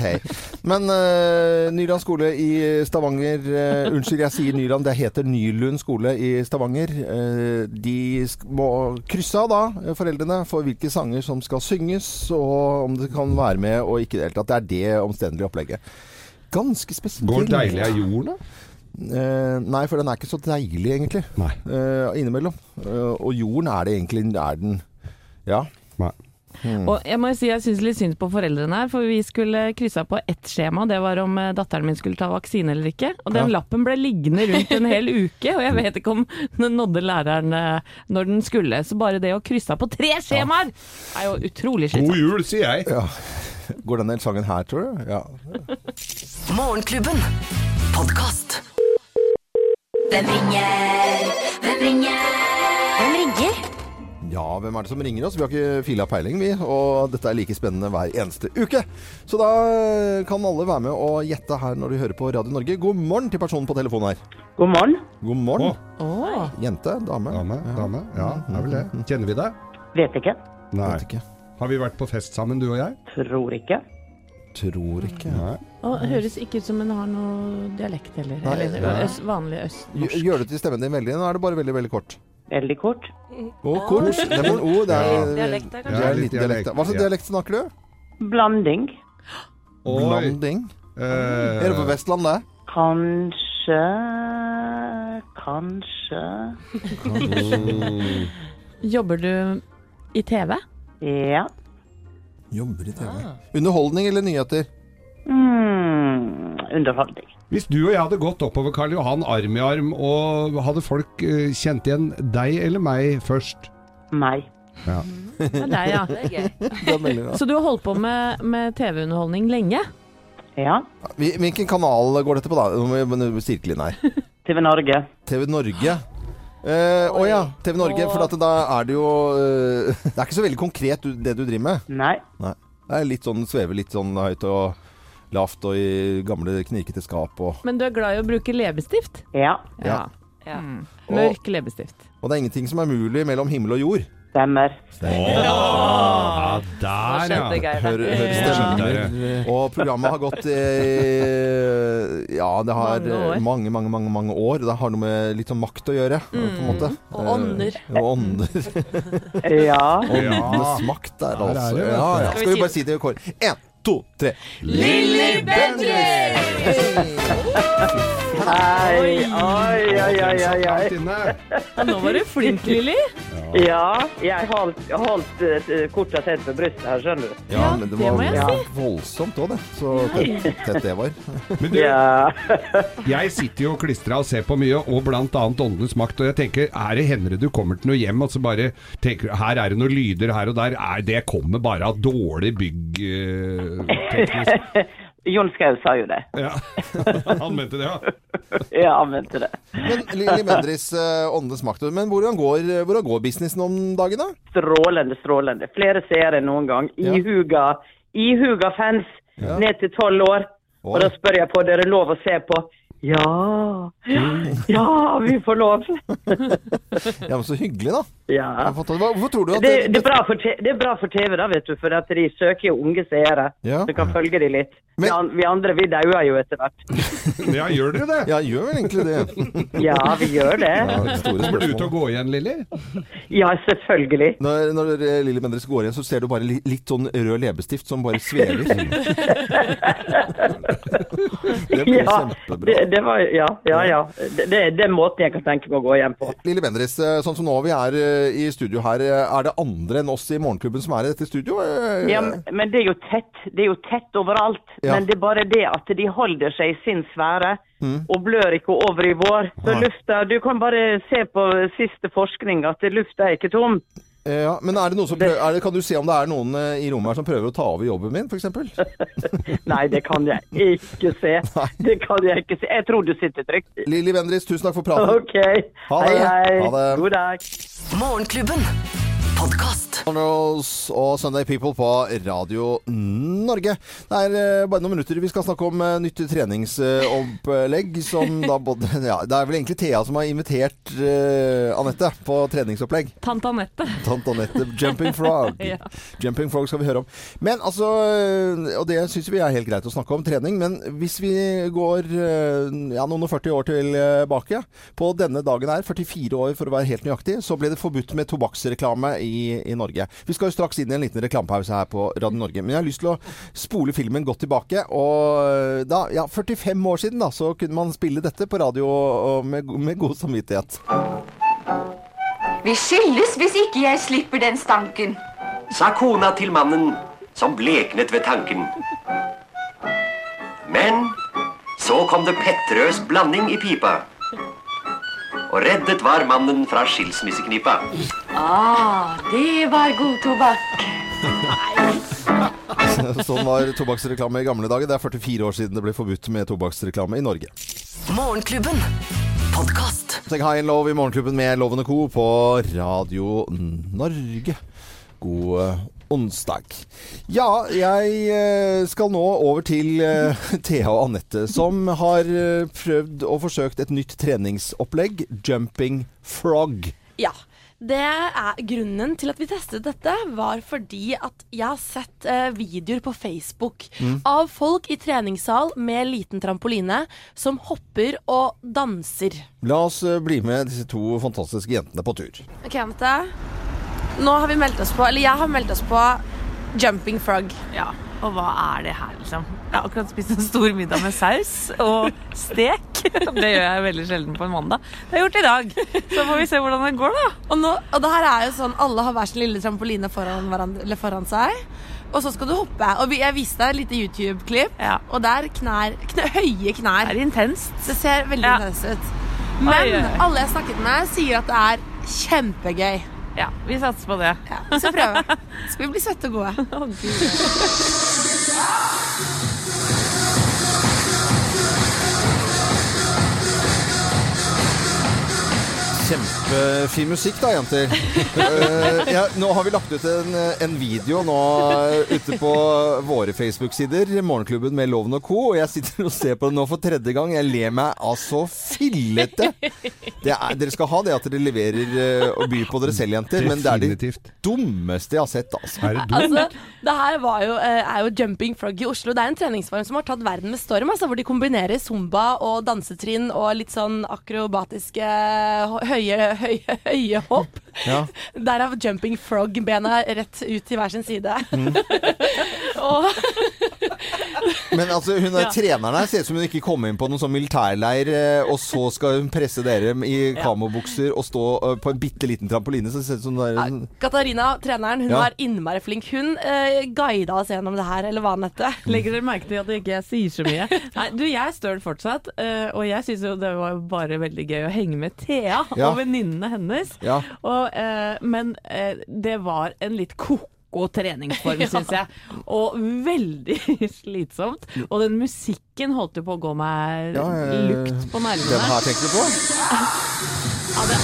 Speaker 1: Men uh, Nyland skole i Stavanger uh, Unnskyld, jeg sier Nyland. Det heter Nylund skole i Stavanger. Eh, de må krysse av da, foreldrene, for hvilke sanger som skal synges, og om det kan være med og ikke i det hele tatt. Det er det omstendelige opplegget. Ganske spesiell.
Speaker 4: Går deilig av jorden, da?
Speaker 1: Uh, nei, for den er ikke så deilig, egentlig.
Speaker 4: Nei.
Speaker 1: Uh, innimellom. Uh, og jorden er det egentlig er den Ja.
Speaker 4: Nei.
Speaker 2: Og jeg må jo si jeg syns litt synd på foreldrene her, for vi skulle krysse på ett skjema. Det var om datteren min skulle ta vaksine eller ikke. Og den
Speaker 1: Ja.
Speaker 2: lappen ble liggende rundt en hel uke, og jeg vet ikke om den nådde læreren når den skulle. Så bare det å krysse av på tre skjemaer er jo utrolig
Speaker 4: God jul, sier jeg.
Speaker 1: ja. <laughs> Går denne sangen her, tror du? Ja.
Speaker 6: Morgenklubben. Podkast.
Speaker 7: Hvem ringer? Hvem ringer? Hvem ringer?
Speaker 1: Ja, hvem er det som ringer oss? Vi har ikke fila peiling, vi. Og dette er like spennende hver eneste uke. Så da kan alle være med og gjette her når du hører på Radio Norge. God morgen til personen på telefonen her.
Speaker 8: God morgen.
Speaker 1: God morgen.
Speaker 2: Oh.
Speaker 1: Jente? Dame?
Speaker 4: dame, dame. Ja, det er vel det. Kjenner vi deg?
Speaker 8: Vet ikke.
Speaker 4: Nei.
Speaker 1: Vet ikke.
Speaker 4: Har vi vært på fest sammen, du og jeg?
Speaker 8: Tror ikke.
Speaker 1: Tror ikke.
Speaker 4: Nei.
Speaker 2: Og høres ikke ut som hun har noe dialekt heller.
Speaker 1: Nei,
Speaker 2: Eller
Speaker 1: ja.
Speaker 2: øst, vanlig østnorsk.
Speaker 1: Gjør det til stemmen din veldig, nå er det bare veldig, veldig kort.
Speaker 8: Veldig kort.
Speaker 1: Å, kort. Det er, oh, det er,
Speaker 5: Dialekt er
Speaker 1: det er litt dialekt. Hva slags
Speaker 4: Ja.
Speaker 1: dialekt snakker du?
Speaker 8: Blanding.
Speaker 4: Oi.
Speaker 1: Blanding.
Speaker 4: Uh,
Speaker 1: Er det på Vestlandet?
Speaker 8: Kanskje Kanskje
Speaker 2: Jobber du i TV?
Speaker 8: Ja.
Speaker 1: Jobber i TV. Underholdning eller nyheter?
Speaker 8: Mm, underholdning.
Speaker 4: Hvis du og jeg hadde gått oppover Karl Johan arm i arm, og hadde folk eh, kjent igjen deg eller meg først?
Speaker 8: Meg.
Speaker 4: Ja. <laughs>
Speaker 2: Det er deg, ja. <laughs>
Speaker 1: Det er veldig bra.
Speaker 2: Så du har holdt på med, med TV-underholdning lenge?
Speaker 8: Ja.
Speaker 1: Hvil- Hvilken kanal går dette på, da? Nå må vi sirkle inn her. <laughs>
Speaker 8: TV Norge.
Speaker 1: TV Norge. Eh, Å ja, TV Norge. For at da er det jo eh, <laughs> Det er ikke så veldig konkret du, det du driver med.
Speaker 8: Nei.
Speaker 1: Det er litt sånn svever litt sånn høyt og lavt og i gamle knirkete skap og
Speaker 2: Men du er glad i å bruke leppestift?
Speaker 8: Ja.
Speaker 1: Ja.
Speaker 5: Ja.
Speaker 2: Mm. Mørk leppestift.
Speaker 1: Og det er ingenting som er mulig mellom himmel og jord.
Speaker 8: Stemmer.
Speaker 4: Ja, der, ja.
Speaker 1: Hør, hør stemmer. Og programmet har gått eh, Ja, det har
Speaker 2: Mange
Speaker 1: mange, mange, mange, år. Det har noe med litt sånn makt å gjøre, på en måte.
Speaker 3: Og ånder.
Speaker 1: Eh, Og ånder. <laughs>
Speaker 8: Ja.
Speaker 1: Åndenes makt der,
Speaker 4: er
Speaker 1: altså. Ja, ja.
Speaker 3: Skal vi
Speaker 1: bare si det i kor? Én, to, tre.
Speaker 3: Lilly Bendriss!
Speaker 8: Hei. Oi, oi, oi, oi, oi.
Speaker 2: Ja, nå var du flink, Lilly.
Speaker 8: Ja, jeg holdt, holdt korta tett ved brystet her, skjønner du.
Speaker 1: Ja, men det var
Speaker 2: det
Speaker 8: si.
Speaker 1: voldsomt òg, det. Så tett, tett det var.
Speaker 4: Men du, jeg sitter jo klistra og ser på mye, og blant annet Åndenes makt, og jeg tenker, er det hender du kommer til noe hjem, og så bare tenker her er det noen lyder her og der, er det kommer bare av dårlig bygg Uh. <laughs>
Speaker 8: Jon Skau sa jo det.
Speaker 4: Ja, <laughs> han mente det, ja. <laughs>
Speaker 8: Ja, han mente det.
Speaker 1: Men Lilly Mendris, eh, Åndenes makt. Men hvordan går, hvordan går businessen om dagen, da?
Speaker 8: Strålende, strålende. Flere seere enn noen gang.
Speaker 1: Ja.
Speaker 8: Ihuga, ihuga fans
Speaker 1: Ja.
Speaker 8: ned til tolv år. Og da spør jeg på, dere lov å se på? Ja, ja, vi får lov. <laughs>
Speaker 1: Ja, men Så hyggelig, da.
Speaker 8: Ja.
Speaker 1: Hvorfor tror du at
Speaker 8: Det, det, er bra for det er bra for TV, da, vet du, for at de søker jo unge seere.
Speaker 1: Ja.
Speaker 8: Så kan følge de litt.
Speaker 1: Men-
Speaker 8: vi, vi andre vi dauer jo etter hvert. <laughs>
Speaker 4: Ja, gjør dere det?
Speaker 1: Ja, gjør vel egentlig det. <laughs>
Speaker 8: Ja, vi gjør det.
Speaker 1: Ja,
Speaker 4: Kommer du til å gå igjen, Lilly?
Speaker 8: Ja, selvfølgelig.
Speaker 1: Når, når Lilly Mendres går igjen, så ser du bare li, litt sånn rød leppestift som bare svever. Det blir
Speaker 8: Ja,
Speaker 1: kjempebra.
Speaker 8: Det, var, ja, ja. ja. Det, det er måten jeg kan tenke meg å gå hjem på.
Speaker 1: Lille Bendriss, eh, sånn som nå vi er eh, i studio her, eh, er det andre enn oss i Morgenklubben som er i dette studio?
Speaker 8: Ja, men- det er jo tett. Det er jo tett overalt.
Speaker 1: Ja.
Speaker 8: Men det er bare det at de holder seg i sin sfære. Og blør ikke over i vår. Så lufta Du kan bare se på siste forskning at lufta er ikke tom.
Speaker 1: Eh, Ja, men er det noen som prøver, er det, kan du se om det er noen eh, i rommet her som prøver å ta over jobben min, f.eks.? <laughs>
Speaker 8: Nei, det kan jeg ikke se. <laughs> Det kan jeg ikke se. Jeg tror du sitter trygt.
Speaker 1: Lilly Bendriss, tusen takk for praten.
Speaker 8: OK.
Speaker 1: Ha
Speaker 8: Hei, hei.
Speaker 1: Ha det.
Speaker 8: God dag.
Speaker 6: Morgenklubben. Podkast.
Speaker 1: Og Sunday People på Radio Norge. Det er eh, bare noen minutter vi skal snakke om eh, nytt treningsopplegg. Som <laughs> da både Ja, det er vel egentlig Thea som har invitert uh, Anette på treningsopplegg.
Speaker 2: Tante Anette.
Speaker 1: Tante Anette. Jumping Frog. <laughs>
Speaker 2: Ja.
Speaker 1: Jumping Frog skal vi høre om. Men altså Og det syns vi er helt greit å snakke om, trening. Men hvis vi går ja, noen og 40 år tilbake, på denne dagen her, 44 år for å være helt nøyaktig, så ble det forbudt med tobakksreklame i, i Norge. Vi skal jo straks inn i en liten reklamepause her på Radio Norge. Men jeg har lyst til å spole filmen godt tilbake. Og da, ja, 45 år siden da, så kunne man spille dette på radio og med, med god samvittighet.
Speaker 9: Vi skilles hvis ikke jeg slipper den stanken.
Speaker 10: sa kona til mannen som bleknet ved tanken. Men så kom det Petterøes blanding i pipa. Og reddet var mannen fra skilsmisseknipa.
Speaker 9: Ah, det var god tobakk. <laughs>
Speaker 1: Sånn var tobakksreklame i gamle dager. Det er 44 år siden det ble forbudt med tobakksreklame i Norge.
Speaker 6: Morgenklubben. Podcast.
Speaker 1: Tenk High and Low i Morgenklubben med Loven og Co. på Radio Norge. God eh, onsdag. Ja, jeg eh, skal nå over til eh, <laughs> Thea og Anette, som har eh, prøvd og forsøkt et nytt treningsopplegg. Jumping frog.
Speaker 3: Ja. Det er Grunnen til at vi testet dette, var fordi at jeg har sett eh, videoer på Facebook
Speaker 1: Mm.
Speaker 3: av folk i treningssal med liten trampoline som hopper og danser.
Speaker 1: La oss bli med disse to fantastiske jentene på tur.
Speaker 3: Ok, Anette. Nå har vi meldt oss på, eller jeg har meldt oss på Jumping Frog.
Speaker 2: Ja, og hva er det her, liksom? Jeg har akkurat spist en stor middag med saus og stek. <laughs> Det gjør jeg veldig sjelden på en mandag. Det har jeg gjort i dag. Så får vi se hvordan det går, da.
Speaker 3: Og, nå, og det her er jo sånn Alle har hver sin lille trampoline foran, hverandre, eller foran seg. Og så skal du hoppe. Og jeg viste deg et lite YouTube-klipp,
Speaker 2: Ja.
Speaker 3: og er knær, knæ, høye knær.
Speaker 2: Det er intenst.
Speaker 3: Det ser veldig
Speaker 2: Ja.
Speaker 3: intenst ut. Men
Speaker 2: oi, oi.
Speaker 3: alle jeg har snakket med, sier at det er kjempegøy.
Speaker 2: Ja, vi satser på det.
Speaker 3: Ja, vi skal prøve. Skal vi bli svette og gode? <laughs>
Speaker 1: Kjempefin musikk da, jenter. Uh, ja, nå har vi lagt ut en, en video nå eh, ute på våre Facebook-sider, Morgenklubben med Loven og Co. Og jeg sitter og ser på det nå for tredje gang. Jeg ler meg altså fillete. Det er, dere skal ha det at dere leverer eh, og byr på dere selv, jenter. Men det er det dummeste jeg har sett, altså.
Speaker 4: Er det dumt?
Speaker 3: Altså, det her var jo, er jo Jumping Frog i Oslo. Det er en treningsform som har tatt verden med storm. Altså, hvor de kombinerer zumba og dansetrinn og litt sånn akrobatiske hø- høye, høye, høye hopp.
Speaker 1: Ja.
Speaker 3: Derav Jumping Frog, bena rett ut til hver sin side. <laughs> og <laughs>
Speaker 1: Men altså, hun er
Speaker 2: Ja.
Speaker 1: treneren her ser ut som hun ikke kom inn på noen sånn militærleir, eh, og så skal hun presse dere i kamobukser og stå eh, på en bitte liten trampoline. Så ser ut som det er en
Speaker 3: Katarina, treneren, hun
Speaker 1: Ja.
Speaker 3: var innmari flink. Hun uh, guida oss gjennom det her, eller hva han heter. <laughs>
Speaker 2: Legger dere merke til at jeg ikke sier så mye? Nei, du, jeg er støl fortsatt, uh, og jeg syns jo det var bare veldig gøy å henge med Thea
Speaker 1: Ja.
Speaker 2: og venninnene hennes.
Speaker 1: Ja.
Speaker 2: Og, uh, men eh, det var en litt ko-ko treningsform, <laughs> syns jeg. Og veldig <laughs> slitsomt. Og den musikken holdt jo på å gå meg
Speaker 1: Ja, ja, ja.
Speaker 2: lukt på
Speaker 1: Den
Speaker 2: nervene.
Speaker 1: her tenker du på? <laughs>
Speaker 2: Ja, det,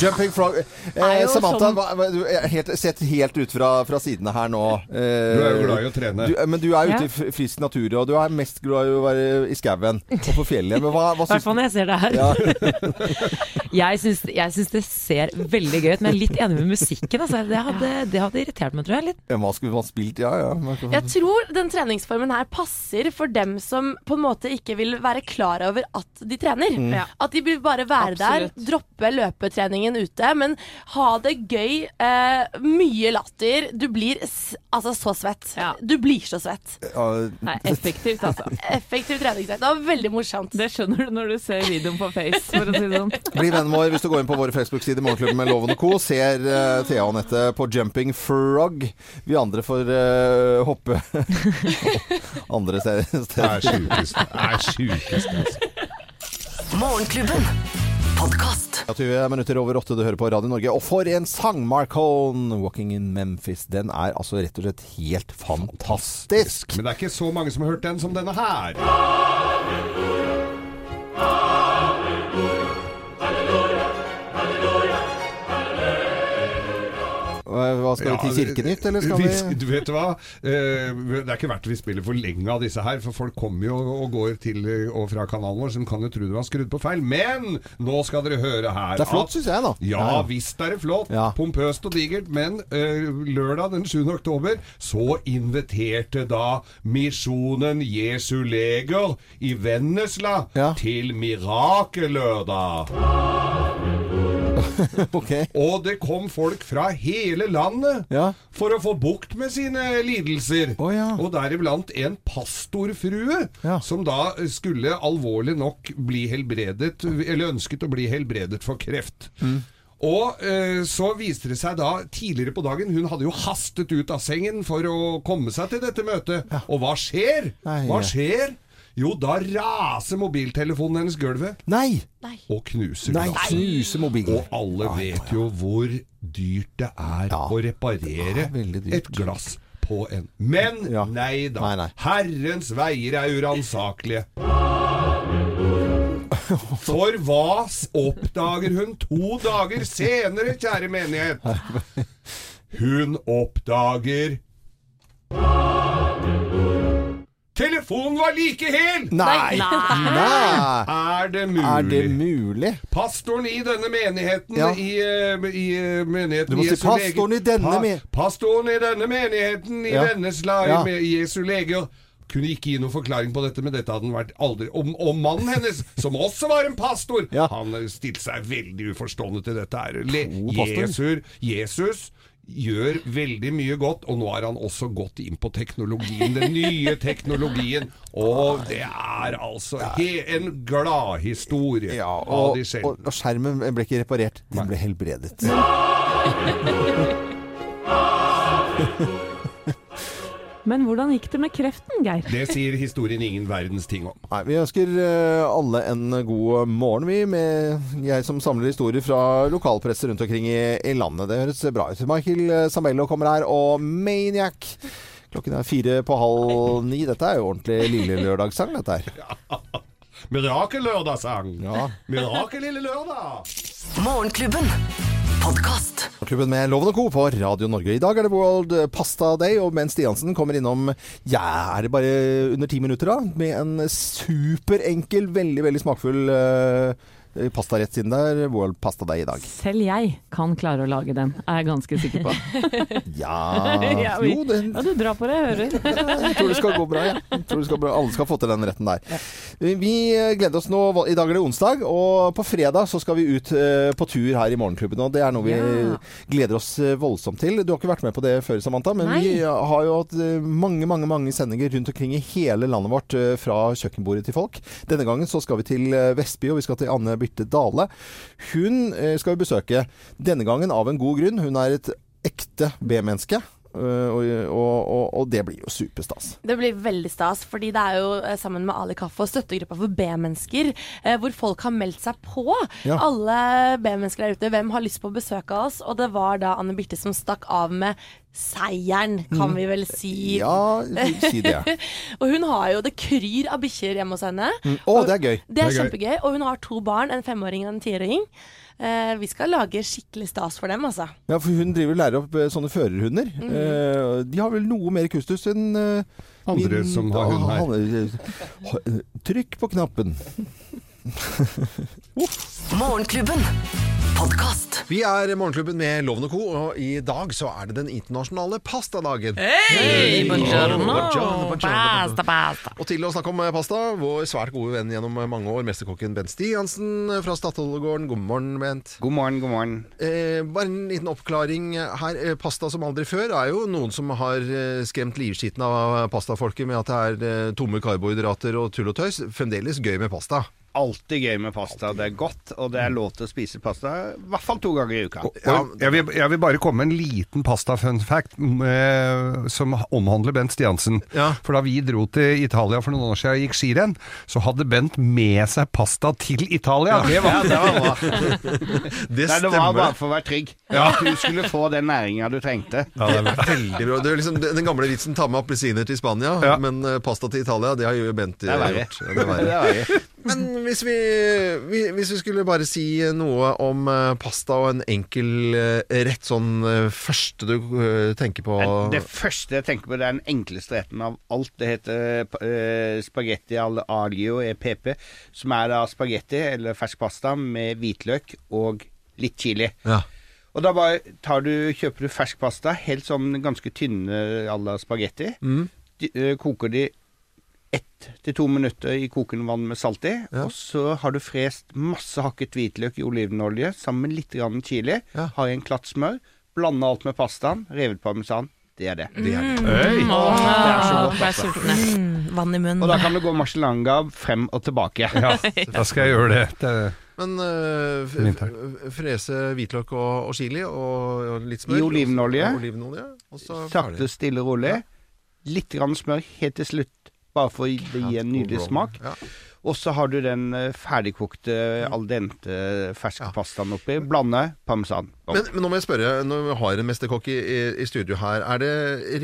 Speaker 1: Jumping frog. Eh, Samantha,
Speaker 2: sånn-
Speaker 1: hva, du er helt, sett helt ut fra, fra sidene her nå. Eh,
Speaker 4: Du er jo glad i å trene.
Speaker 1: Du, eh, men du er ute
Speaker 2: Ja.
Speaker 1: i frisk natur, og du er mest glad i å være i skauen og på fjellet. Men hva, hva
Speaker 5: I hvert
Speaker 1: syns
Speaker 5: fall når jeg ser det her.
Speaker 1: Ja. <laughs>
Speaker 5: Jeg syns, jeg syns det ser veldig gøy ut, men jeg er litt enig med musikken. Altså. Det, hadde, det hadde irritert meg, tror jeg. litt.
Speaker 1: Hva skulle man spilt? Ja, ja.
Speaker 3: Jeg tror den treningsformen her passer for dem som på en måte ikke vil være klar over at de trener.
Speaker 1: Mm.
Speaker 3: At de vil bare være
Speaker 2: Absolutt.
Speaker 3: der, droppe løpetreningen ute, men ha det gøy. Eh, mye latter. Du blir s altså så svett.
Speaker 2: Ja.
Speaker 3: Du blir så svett.
Speaker 1: Uh,
Speaker 2: nei, effektivt, altså. <laughs>
Speaker 3: Effektiv treningsøkt. Det var veldig morsomt.
Speaker 2: Det skjønner du når du ser videoen på Face, for å si det sånn. <laughs>
Speaker 1: Bli vennen vår hvis du går inn på våre Facebook-sider Morgenklubben med Loven og Co. Ser uh, Thea og Anette på Jumping Frog. Vi andre får uh, hoppe <laughs> andre steder.
Speaker 4: Det er sjukest. Det er sjukest, altså.
Speaker 6: Morgenklubben. Podkast.
Speaker 1: 20 minutter over åtte, du hører på Radio Norge. Og for en sang! Marcone, 'Walking in Memphis'. Den er altså rett og slett helt fantastisk.
Speaker 4: Men det er ikke så mange som har hørt den som denne her.
Speaker 1: Skal vi til Kirkenytt, eller skal
Speaker 4: vi...
Speaker 1: vi <laughs>
Speaker 4: Du vet hva, Eh, det er ikke verdt vi spiller for lenge av disse her, for folk kommer jo og går til og fra kanalen vår, så de kan jo tro du har skrudd på feil. Men nå skal dere høre her
Speaker 1: Det er flott, syns jeg, da.
Speaker 4: Ja,
Speaker 1: Ja.
Speaker 4: visst er det flott.
Speaker 1: Ja.
Speaker 4: Pompøst og digert. Men eh, lørdag den 7. oktober så inviterte da Misjonen Jesu Leger i Vennesla
Speaker 1: Ja.
Speaker 4: til Mirakellørdag. <laughs>
Speaker 1: Ok.
Speaker 4: Og det kom folk fra hele landet
Speaker 1: Ja.
Speaker 4: for å få bukt med sine lidelser.
Speaker 1: Oh, ja.
Speaker 4: Og deriblant en pastorfrue,
Speaker 1: Ja.
Speaker 4: som da skulle alvorlig nok bli helbredet, eller ønsket å bli helbredet for kreft.
Speaker 1: Mm.
Speaker 4: Og eh, så viste det seg da tidligere på dagen Hun hadde jo hastet ut av sengen for å komme seg til dette møtet. Og hva skjer? Hva skjer? Jo, da raser mobiltelefonen hennes gulvet
Speaker 1: Nei!
Speaker 4: og knuser
Speaker 1: Nei,
Speaker 4: glasset.
Speaker 1: Knuser mobilen.
Speaker 4: Og alle vet jo hvor dyrt det er
Speaker 1: Ja.
Speaker 4: å reparere
Speaker 1: veldig dyrt.
Speaker 4: et glass på en Men
Speaker 1: Ja.
Speaker 4: nei da.
Speaker 1: Nei, nei.
Speaker 4: Herrens veier er uransakelige. For hva s- oppdager hun to dager senere, kjære menighet? <laughs> Hun oppdager Telefonen var like hel!
Speaker 1: Nei! Nei!
Speaker 4: Er det mulig?
Speaker 1: Er det mulig?
Speaker 4: Pastoren i denne menigheten
Speaker 1: Ja.
Speaker 4: i, eh, i eh, menigheten
Speaker 1: Du må si
Speaker 4: Jesu
Speaker 1: pastoren
Speaker 4: Leger-
Speaker 1: i denne
Speaker 4: Pa-
Speaker 1: me-
Speaker 4: Pastoren i denne menigheten i
Speaker 1: Ja.
Speaker 4: Vennesla
Speaker 1: Ja.
Speaker 4: i me- i Jesu leger kunne ikke gi noen forklaring på dette, men dette hadde han vært aldri Og, og mannen hennes, som også var en pastor,
Speaker 1: Ja.
Speaker 4: han stilte seg veldig uforstående til dette her. Le. Jesus, Jesus gjør veldig mye godt, og nå har han også gått inn på teknologien, den nye teknologien. Og det er altså he, en gladhistorie
Speaker 1: Ja,
Speaker 4: av
Speaker 1: og, og skjermen ble ikke reparert, den ble helbredet. <laughs>
Speaker 2: Men hvordan gikk det med kreften, Geir?
Speaker 4: Det sier historien ingen verdens ting om.
Speaker 1: Nei, Vi ønsker eh, alle en god morgen, vi, med jeg som samler historier fra lokalpresset rundt omkring i, i landet. Det høres bra ut. Michael eh, Samello kommer her, og Maniac. Klokken er fire på halv ni. Dette er jo ordentlig lille lørdagssang, dette her. <laughs>
Speaker 4: Mirakellørdagssang!
Speaker 1: Ja.
Speaker 4: Mirakel lille lørdag!
Speaker 6: Morgenklubben. Podkast.
Speaker 1: Klubben med Loven og Co. på Radio Norge. I dag er det World Pasta Day, og mens Stiansen kommer innom Ja, er det bare under ti minutter, da? Med en superenkel, veldig, veldig smakfull uh, pastarett siden det er World Pasta Day i dag.
Speaker 2: Selv jeg kan klare å lage den, er jeg ganske sikker på. <laughs>
Speaker 1: Ja <laughs>
Speaker 2: Ja, vi-
Speaker 1: Jo, den,
Speaker 2: Ja, du drar på det, jeg hører.
Speaker 1: Jeg tror det skal gå bra, ja. Jeg tror det skal bra. Alle skal få til den retten der. Vi gleder oss nå. I dag er det onsdag, og på fredag så skal vi ut eh, på tur her i Morgenklubben. Og det er noe vi
Speaker 2: Ja.
Speaker 1: gleder oss eh, voldsomt til. Du har ikke vært med på det før, Samantha, men
Speaker 2: Nei.
Speaker 1: vi har jo hatt eh, mange, mange mange sendinger rundt omkring i hele landet vårt eh, fra kjøkkenbordet til folk. Denne gangen så skal vi til eh, Vestby, og vi skal til Anne Birte Dale. Hun eh, skal vi besøke denne gangen av en god grunn. Hun er et ekte B-menneske. Eh, Og, og, og, det blir jo superstas.
Speaker 3: Det blir veldig stas, fordi det er jo eh, sammen med Ali Kaffe og støttegruppa for B-mennesker, eh, hvor folk har meldt seg på.
Speaker 1: Ja.
Speaker 3: Alle B-mennesker der ute, hvem har lyst på å besøke oss? Og det var da Anne Birte som stakk av med seieren, kan vi vel si.
Speaker 1: Mm. Ja, si det. <laughs>
Speaker 3: og hun har jo det kryr av bikkjer hjemme hos henne.
Speaker 1: Mm. Å, det er gøy.
Speaker 3: Det er
Speaker 4: Det er gøy.
Speaker 3: kjempegøy. Og hun har to barn, en femåring og en tiåring. Eh, vi skal lage skikkelig stas for dem, altså.
Speaker 1: Ja, for hun driver og lærer opp eh, sånne førerhunder. Eh, de har vel noe mer kustus enn eh,
Speaker 4: Andre som har hund her.
Speaker 1: Trykk på knappen. <laughs>
Speaker 6: Morgenklubben. Podcast.
Speaker 1: Vi er Morgenklubben med Loven og Co., og i dag så er det den internasjonale pastadagen.
Speaker 2: Hey, buongiorno.
Speaker 1: Buongiorno, buongiorno.
Speaker 2: Pasta, pasta.
Speaker 1: Og til å snakke om eh, pasta, vår svært gode venn gjennom mange år, mesterkokken Bent Stiansen eh, fra Statoilegården. God morgen, Bent.
Speaker 11: God morgen, god morgen.
Speaker 1: Eh, bare en liten oppklaring her. Eh, pasta som aldri før er jo noen som har skremt livskiten av pastafolket med at det er tomme karbohydrater og tull og tøys. Fremdeles gøy med pasta.
Speaker 11: Alltid gøy med pasta. Det er godt, og det er lov til å spise pasta i hvert fall to ganger i uka.
Speaker 4: Og jeg, vil, jeg vil bare komme med en liten pasta-fun fact med, som omhandler Bent Stiansen.
Speaker 1: Ja.
Speaker 4: For da vi dro til Italia for noen år siden og gikk skirenn, så hadde Bent med seg pasta til Italia. Det var,
Speaker 11: Ja, det var bra. <laughs>
Speaker 1: Det
Speaker 11: Nei, det var bare for å være trygg. At du skulle få den næringa du trengte.
Speaker 1: Ja, det er veldig bra. Det er liksom den gamle vitsen 'ta med appelsiner til Spania',
Speaker 4: Ja.
Speaker 1: men eh, pasta til Italia, det har jo Bent eh,
Speaker 11: er
Speaker 1: gjort. Ja, det er verre. <laughs> Men hvis vi, vi- hvis vi skulle bare si noe om eh, pasta og en enkel eh, rett, sånn eh, første du tenker på
Speaker 11: Det første jeg tenker på, det er den enkleste retten av alt. Det heter uh, spagetti al aglio e pepe, som er da spagetti eller fersk pasta med hvitløk og litt chili.
Speaker 1: Ja.
Speaker 11: Og da bare tar du, kjøper du fersk pasta, helt sånn ganske tynne à la spagetti.
Speaker 1: Mm.
Speaker 11: De, koker de ett til to minutter i kokende vann med salt i. Og så har du frest masse hakket hvitløk i olivenolje sammen med litt grann chili. Har i en klatt smør. Blanda alt med pastaen. Revet parmesan. Det er det.
Speaker 1: Det er det.
Speaker 11: Øy!
Speaker 3: Mm.
Speaker 11: Åh, det er så godt, altså.
Speaker 3: Mm, vann i munnen.
Speaker 11: Og da kan du gå marcelanga frem og tilbake.
Speaker 4: Ja, da skal jeg <laughs> gjøre det. det
Speaker 1: Men
Speaker 4: Min
Speaker 1: f- frese hvitløk og, og chili og, og litt smør.
Speaker 11: I olivenolje.
Speaker 1: Og olivenolje
Speaker 11: Sakte, stille, rolig. Litt grann smør helt til slutt, bare for å gi- en nydelig smak. Og så har du den eh, ferdigkokte al dente ferske pastaen oppi. Blande parmesan.
Speaker 1: Men, men nå må jeg spørre, når vi har en mesterkokk i, i, studio her, er det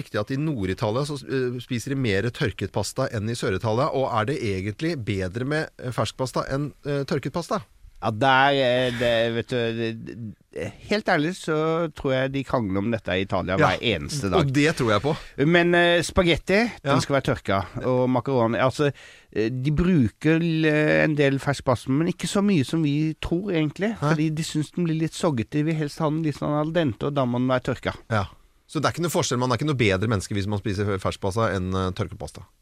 Speaker 1: riktig at i Nord-Italia så eh, spiser de mer tørket pasta enn i Sør-Italia? Og er det egentlig bedre med fersk ferskpasta enn uh, tørket pasta?
Speaker 11: Ja, der er det, vet du Helt ærlig så tror jeg de krangler om dette i Italia
Speaker 1: Ja,
Speaker 11: hver eneste dag.
Speaker 1: Og det tror jeg på.
Speaker 11: Men uh, spagetti,
Speaker 1: Ja.
Speaker 11: den skal være tørka. Og makaroni Altså, eh, de bruker en del fersk pasta, men ikke så mye som vi tror, egentlig. Fordi de syns den blir litt soggete. De vil helst ha den litt sånn al dente, og da må den være tørka.
Speaker 1: Ja. Så det er ikke noe forskjell, man er ikke noe bedre menneske hvis man spiser ferskpasta enn tørkepasta? pasta?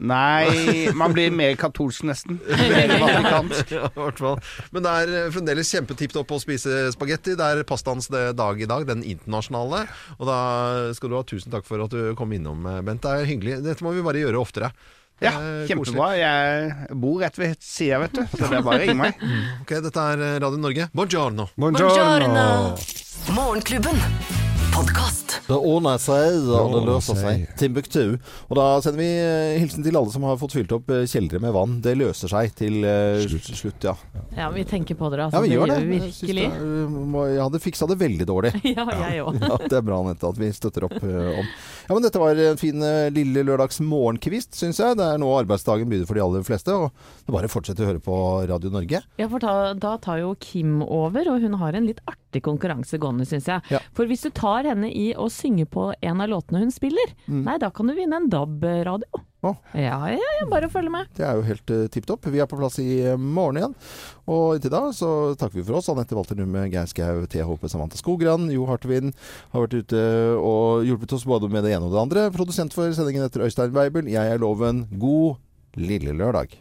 Speaker 11: Nei, <laughs> man blir mer katolsk, nesten. <laughs> Mer vatikansk.
Speaker 1: ja, i hvert fall. Men det er eh, fremdeles kjempetipp topp å spise spagetti. Det er pastaens eh, dag i dag, den internasjonale. Og da skal du ha tusen takk for at du kom innom, eh, Bent. Det er hyggelig. Dette må vi bare gjøre oftere.
Speaker 11: Ja, kjempebra. Jeg bor rett ved sida, vet du. Så det er bare å ringe meg. <laughs>
Speaker 1: Ok, dette er Radio Norge. Buongiorno.
Speaker 6: Buongiorno. Morgenklubben. Podkast.
Speaker 1: Det ordner seg, og det løser seg. Timbuktu. Og da sender vi eh, hilsen til alle som har fått fylt opp eh, kjellere med vann. Det løser seg til uh, slutt. ja.
Speaker 2: Ja, vi tenker på dere,
Speaker 1: Ja,
Speaker 2: altså.
Speaker 1: vi gjør det.
Speaker 2: vi virkelig.
Speaker 1: det Jeg hadde fiksa det veldig dårlig. <laughs>
Speaker 2: Ja, jeg òg. <laughs>
Speaker 1: Ja, det er bra, Anette, at vi støtter opp uh, om. Ja, men Dette var en fin uh, lille lørdags morgenkvist, syns jeg. Det er nå arbeidsdagen begynner for de aller fleste. Og det er bare å fortsette å høre på Radio Norge.
Speaker 2: Ja, for da, da tar jo Kim over, og hun har en litt artig konkurranse gående, syns jeg.
Speaker 1: Ja.
Speaker 2: For hvis du tar henne i å synge på en av låtene hun spiller,
Speaker 1: Mm.
Speaker 2: nei, da kan du vinne en DAB-radio.
Speaker 1: Oh.
Speaker 2: Ja, ja, ja, bare følg med.
Speaker 1: Det er jo helt uh, tipp topp. Vi er på plass i eh, morgen igjen. Og inntil da så takker vi for oss. Anette Walter Numme, Geir Skau, THP Samantha Skogran, Jo Hartvin har vært ute og hjulpet oss både med det ene og det andre. Produsent for sendingen etter Øystein Weibel. Jeg er Loven. God lille lørdag.